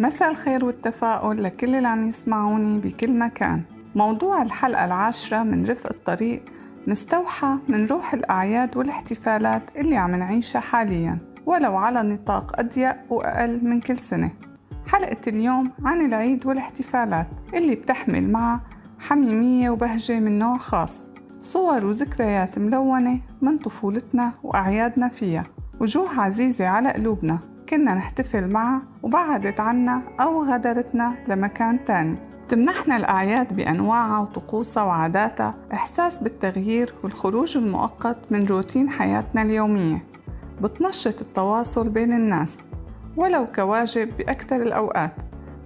مساء الخير والتفاؤل لكل اللي عم يسمعوني بكل مكان. موضوع الحلقة العاشرة من رفق الطريق مستوحى من روح الأعياد والاحتفالات اللي عم نعيشها حاليا ولو على نطاق أضيق وأقل من كل سنة. حلقة اليوم عن العيد والاحتفالات اللي بتحمل معها حميمية وبهجة من نوع خاص صور وذكريات ملونة من طفولتنا وأعيادنا فيها. وجوه عزيزة على قلوبنا. كنا نحتفل معها وبعدت عنا أو غادرتنا لمكان تاني. تمنحنا الأعياد بأنواعها وطقوسها وعاداتها إحساس بالتغيير والخروج المؤقت من روتين حياتنا اليومية. بتنشط التواصل بين الناس ولو كواجب بأكثر الأوقات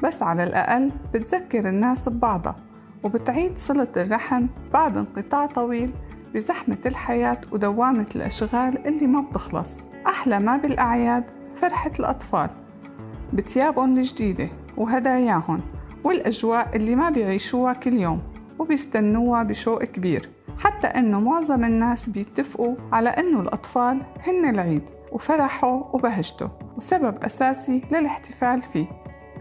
بس على الأقل بتذكر الناس ببعضها وبتعيد صلة الرحم بعد انقطاع طويل بزحمة الحياة ودوامة الأشغال اللي ما بتخلص. أحلى ما بالأعياد فرحة الأطفال بتيابهم الجديدة وهداياهم والأجواء اللي ما بيعيشوها كل يوم وبيستنوها بشوق كبير حتى إنه معظم الناس بيتفقوا على إنه الأطفال هن العيد وفرحه وبهجته وسبب أساسي للاحتفال فيه.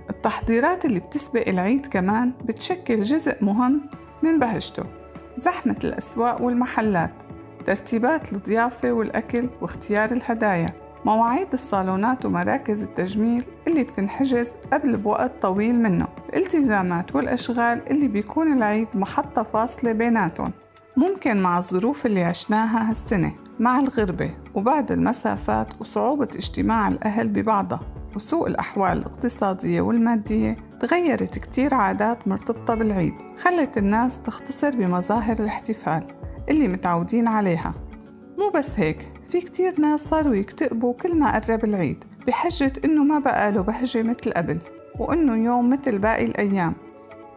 التحضيرات اللي بتسبق العيد كمان بتشكل جزء مهم من بهجته زحمة الأسواق والمحلات ترتيبات الضيافة والأكل واختيار الهدايا. مواعيد الصالونات ومراكز التجميل اللي بتنحجز قبل بوقت طويل منه الالتزامات والأشغال اللي بيكون العيد محطة فاصلة بيناتهم. ممكن مع الظروف اللي عشناها هالسنة مع الغربة وبعد المسافات وصعوبة اجتماع الأهل ببعضها وسوء الأحوال الاقتصادية والمادية تغيرت كتير عادات مرتبطة بالعيد خلت الناس تختصر بمظاهر الاحتفال اللي متعودين عليها. مو بس هيك في كتير ناس صاروا يكتئبوا كل ما قرب العيد بحجة إنه ما بقى له بهجة مثل قبل وإنه يوم مثل باقي الأيام.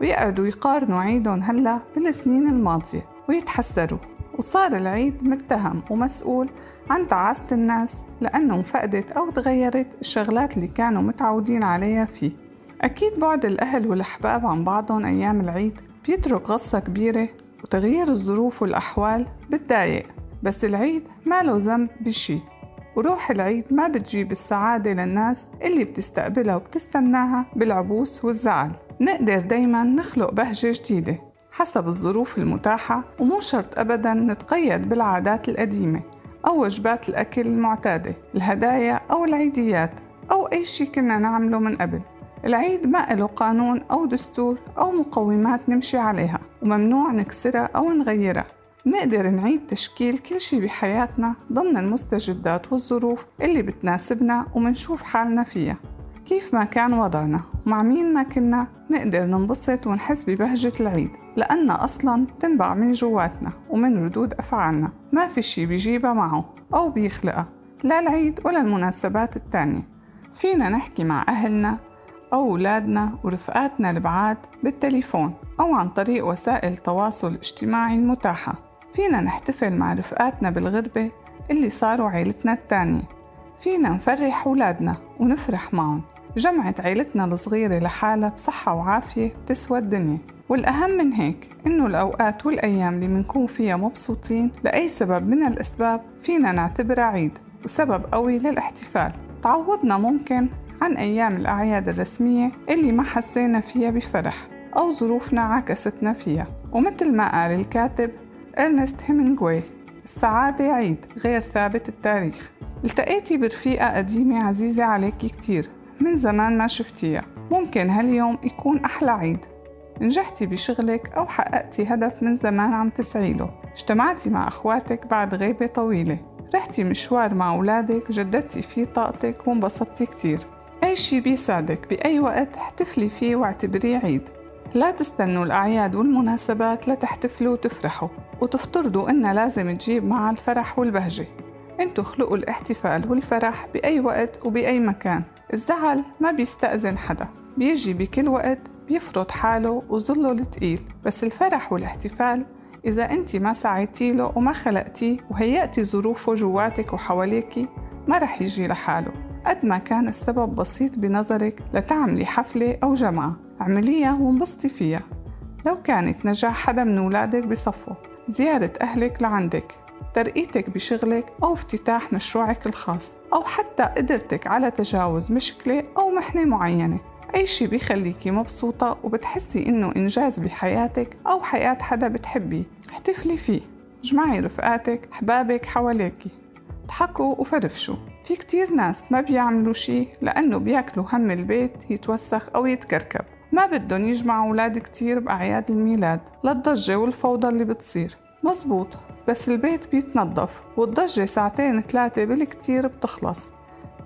ويقعدوا يقارنوا عيدهم هلأ بالسنين الماضية ويتحسروا. وصار العيد متهم ومسؤول عن تعاسة الناس لأنه انفقدت أو تغيرت الشغلات اللي كانوا متعودين عليها فيه. أكيد بعد الأهل والأحباب عن بعضهم أيام العيد بيترك غصة كبيرة وتغيير الظروف والأحوال بتضايق. بس العيد ما له ذنب بشي وروح العيد ما بتجيب السعادة للناس اللي بتستقبلها وبتستناها بالعبوس والزعل. نقدر دايما نخلق بهجة جديدة حسب الظروف المتاحة ومو شرط أبدا نتقيد بالعادات القديمة أو وجبات الأكل المعتادة الهدايا أو العيديات أو أي شي كنا نعمله من قبل. العيد ما له قانون أو دستور أو مقومات نمشي عليها وممنوع نكسرها أو نغيرها. نقدر نعيد تشكيل كل شي بحياتنا ضمن المستجدات والظروف اللي بتناسبنا ومنشوف حالنا فيها. كيف ما كان وضعنا ومع مين ما كنا نقدر ننبسط ونحس ببهجة العيد لأنها أصلا تنبع من جواتنا ومن ردود أفعالنا. ما في شي بيجيبها معه أو بيخلقها لا العيد ولا المناسبات التانية. فينا نحكي مع أهلنا أو أولادنا ورفقاتنا البعاد بالتليفون أو عن طريق وسائل التواصل الاجتماعي المتاحة فينا نحتفل مع رفقاتنا بالغربة اللي صاروا عيلتنا التانية. فينا نفرح أولادنا ونفرح معهم. جمعت عيلتنا الصغيرة لحالها بصحة وعافية بتسوى الدنيا. والأهم من هيك إنه الأوقات والأيام اللي منكون فيها مبسوطين لأي سبب من الأسباب فينا نعتبرها عيد وسبب قوي للاحتفال. تعوضنا ممكن عن أيام الأعياد الرسمية اللي ما حسينا فيها بفرح أو ظروفنا عكستنا فيها. ومثل ما قال الكاتب إرنست هيمنغوي السعادة عيد غير ثابت التاريخ. التقيتي برفيقة قديمة عزيزة عليكي كتير من زمان ما شفتيها. ممكن هاليوم يكون أحلى عيد. نجحتي بشغلك أو حققتي هدف من زمان عم تسعيله اجتمعتي مع أخواتك بعد غيبة طويلة. رحتي مشوار مع أولادك جددتي فيه طاقتك وانبسطتي كتير. أي شي بيسعدك بأي وقت احتفلي فيه واعتبريه عيد. لا تستنوا الأعياد والمناسبات لتحتفلوا وتفرحوا وتفترضوا إنها لازم تجيب مع الفرح والبهجة. انتو خلقوا الاحتفال والفرح بأي وقت وبأي مكان. الزعل ما بيستأذن حدا بيجي بكل وقت بيفرض حاله وظله التقيل. بس الفرح والاحتفال إذا أنت ما سعيتي له وما خلقتيه وهيأتي ظروفه جواتك وحواليكي ما رح يجي لحاله قد ما كان السبب بسيط بنظرك لتعملي حفلة أو جمعة. اعمليها وانبسطي فيها. لو كانت نجاح حدا من ولادك بصفه زيارة أهلك لعندك ترقيتك بشغلك أو افتتاح مشروعك الخاص أو حتى قدرتك على تجاوز مشكلة أو محنة معينة أي شي بيخليكي مبسوطة وبتحسي إنه إنجاز بحياتك أو حياة حدا بتحبيه احتفلي فيه. جمعي رفقاتك أحبابك حواليكي. اضحكوا وفرفشوا. في كتير ناس ما بيعملوا شي لأنه بياكلوا هم البيت يتوسخ أو يتكركب. ما بدهم يجمعوا أولاد كتير بأعياد الميلاد للضجة والفوضى اللي بتصير. مزبوط بس البيت بيتنظف والضجة ساعتين ثلاثة بالكتير بتخلص.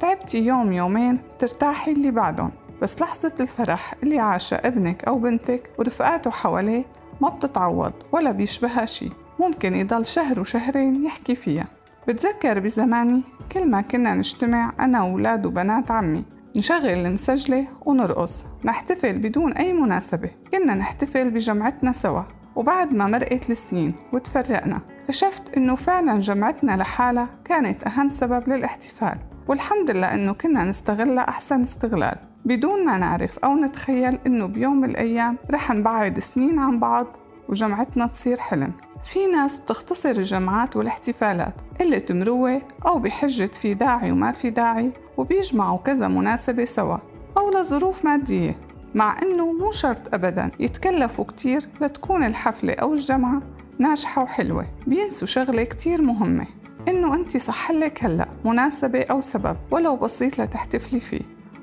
تعبتي يوم يومين ترتاحي اللي بعدهم بس لحظة الفرح اللي عاشها ابنك أو بنتك ورفقاته حواليه ما بتتعوض ولا بيشبهها شي. ممكن يضل شهر وشهرين يحكي فيها. بتذكر بزماني؟ كل ما كنا نجتمع أنا وولاد وبنات عمي. نشغل المسجلة ونرقص نحتفل بدون أي مناسبة. كنا نحتفل بجمعتنا سوا وبعد ما مرقت السنين وتفرقنا اكتشفت إنه فعلا جمعتنا لحالها كانت أهم سبب للاحتفال. والحمد لله إنه كنا نستغلها أحسن استغلال. بدون ما نعرف أو نتخيل إنه بيوم من الأيام رح نبعد سنين عن بعض وجمعتنا تصير حلم. في ناس بتختصر الجمعات والاحتفالات قلة مروة أو بحجة في داعي وما في داعي وبيجمعوا كذا مناسبة سوا أو لظروف مادية مع إنه مو شرط أبدا يتكلفوا كتير لتكون الحفلة أو الجمعة ناجحة وحلوة بينسوا شغلة كتير مهمة إنه أنت صحلك هلأ مناسبة أو سبب ولو بسيط لتحتفلي فيه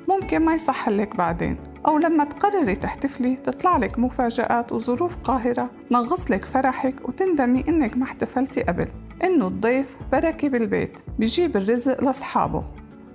ممكن ما يصحلك بعدين أو لما تقرري تحتفلي تطلع لك مفاجآت وظروف قاهرة تنغص لك فرحك وتندمي إنك ما احتفلتي قبل إنه الضيف بركة بالبيت بيجيب الرزق لأصحابه.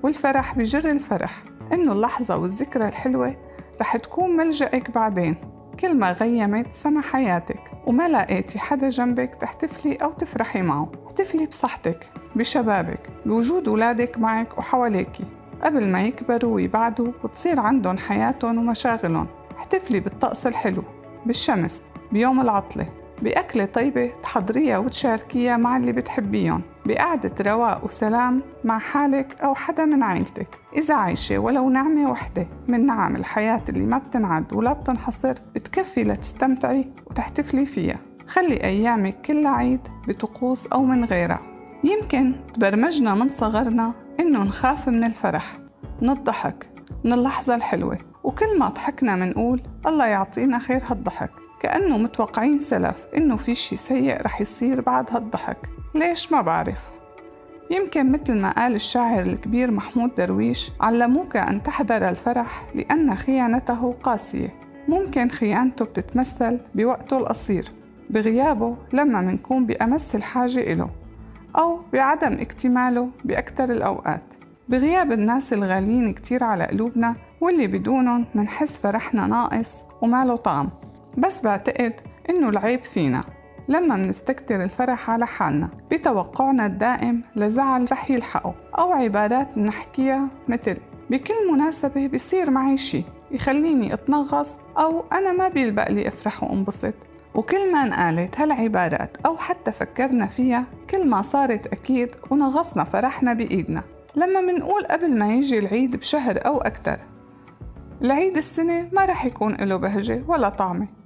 والفرح بجر الفرح. إنه اللحظة والذكرى الحلوة رح تكون ملجأك بعدين. كل ما غيمت سما حياتك وما لقيتي حدا جنبك تحتفلي أو تفرحي معه. احتفلي بصحتك بشبابك بوجود ولادك معك وحواليكي. قبل ما يكبروا ويبعدوا وتصير عندهم حياتهم ومشاغلهم احتفلي بالطقس الحلو بالشمس بيوم العطلة. بأكلة طيبة تحضريها وتشاركيها مع اللي بتحبيهم بقعدة رواق وسلام مع حالك أو حدا من عائلتك. إذا عايشة ولو نعمة وحدة من نعم الحياة اللي ما بتنعد ولا بتنحصر بتكفي لتستمتعي وتحتفلي فيها. خلي أيامك كلها عيد بطقوس أو من غيرها. يمكن تبرمجنا من صغرنا إنه نخاف من الفرح من الضحك من اللحظة الحلوة. وكل ما ضحكنا منقول الله يعطينا خير هالضحك. كأنه متوقعين سلف إنه في شي سيء رح يصير بعد هالضحك ليش؟ ما بعرف. يمكن مثل ما قال الشاعر الكبير محمود درويش علموك أن تحذر الفرح لأن خيانته قاسية. ممكن خيانته بتتمثل بوقته القصير بغيابه لما منكون بأمس الحاجة إله أو بعدم اكتماله بأكثر الأوقات. بغياب الناس الغاليين كتير على قلوبنا واللي بدونهم منحس فرحنا ناقص وماله طعم. بس بعتقد إنه العيب فينا. لما منستكتر الفرح على حالنا بتوقعنا الدائم لزعل رح يلحقه أو عبارات نحكيها مثل بكل مناسبة بصير معي شي يخليني أتنغص أو أنا ما بيلبق لي أفرح وأنبسط. وكل ما انقالت هالعبارات أو حتى فكرنا فيها كل ما صارت أكيد ونغصنا فرحنا بإيدنا. لما منقول قبل ما يجي العيد بشهر أو أكتر العيد السنة ما رح يكون له بهجة ولا طعمة.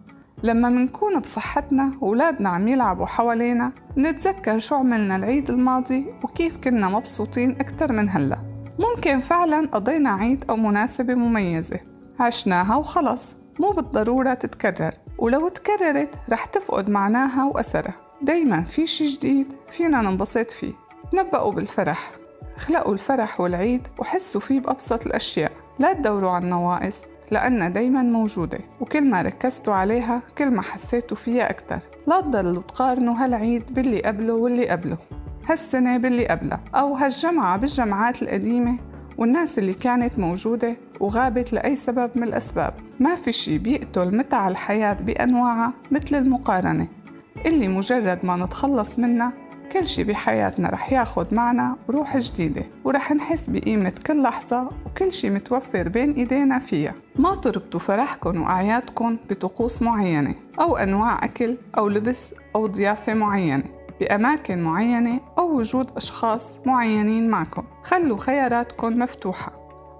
لما منكون بصحتنا وولادنا عم يلعبوا حوالينا نتذكر شو عملنا العيد الماضي وكيف كنا مبسوطين أكتر من هلأ. ممكن فعلا قضينا عيد أو مناسبة مميزة. عشناها وخلص. مو بالضرورة تتكرر. ولو تكررت رح تفقد معناها وأثرها. دايما في شي جديد فينا ننبسط فيه. تنبأوا بالفرح. اخلقوا الفرح والعيد وحسوا فيه بأبسط الأشياء. لا تدوروا على النواقص. لأنها دايما موجودة وكل ما ركزتوا عليها كل ما حسيتوا فيها أكتر. لا تضلوا تقارنوا هالعيد باللي قبله واللي قبله هالسنة باللي قبلها أو هالجمعة بالجمعات القديمة والناس اللي كانت موجودة وغابت لأي سبب من الأسباب. ما في شي بيقتل متع الحياة بأنواعها مثل المقارنة. اللي مجرد ما نتخلص منها كل شي بحياتنا رح ياخد معنا روح جديدة ورح نحس بقيمة كل لحظة وكل شي متوفر بين إيدينا فيها. ما تربطوا فرحكم وأعيادكم بطقوس معينة أو أنواع أكل أو لبس أو ضيافة معينة بأماكن معينة أو وجود أشخاص معينين معكم. خلوا خياراتكم مفتوحة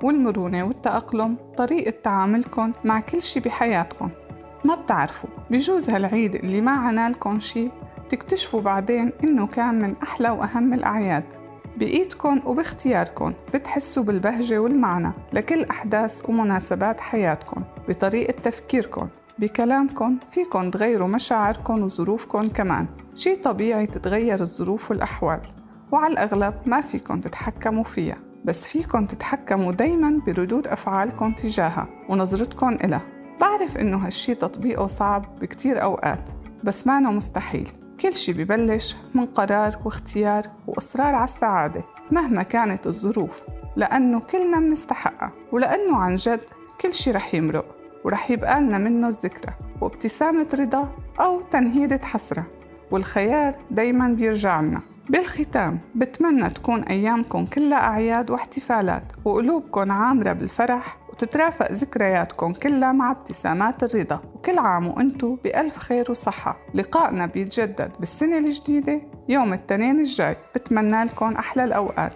والمرونة والتأقلم طريقة تعاملكم مع كل شي بحياتكم. ما بتعرفوا بجوز هالعيد اللي ما عنالكم شي تكتشفوا بعدين إنه كان من أحلى وأهم الأعياد. بإيدكن وباختياركن بتحسوا بالبهجة والمعنى لكل أحداث ومناسبات حياتكن بطريقة تفكيركن بكلامكن فيكن تغيروا مشاعركن وظروفكن كمان. شي طبيعي تتغير الظروف والأحوال وعلى الأغلب ما فيكن تتحكموا فيها بس فيكن تتحكموا دايما بردود أفعالكم تجاهها ونظرتكم إلها. بعرف إنه هالشي تطبيقه صعب بكتير أوقات بس مانو مستحيل. كل شي ببلش من قرار واختيار وإصرار على السعادة مهما كانت الظروف لأنه كلنا منستحقها ولأنه عن جد كل شي رح يمرق ورح يبقى لنا منه الذكرى وابتسامة رضا أو تنهيدة حسرة والخيار دايما بيرجع لنا. بالختام بتمنى تكون أيامكم كلها أعياد واحتفالات وقلوبكم عامرة بالفرح وتترافق ذكرياتكم كلها مع ابتسامات الرضا. وكل عام وانتو بألف خير وصحة. لقائنا بيتجدد بالسنة الجديدة يوم التنين الجاي. بتمنى لكم أحلى الأوقات.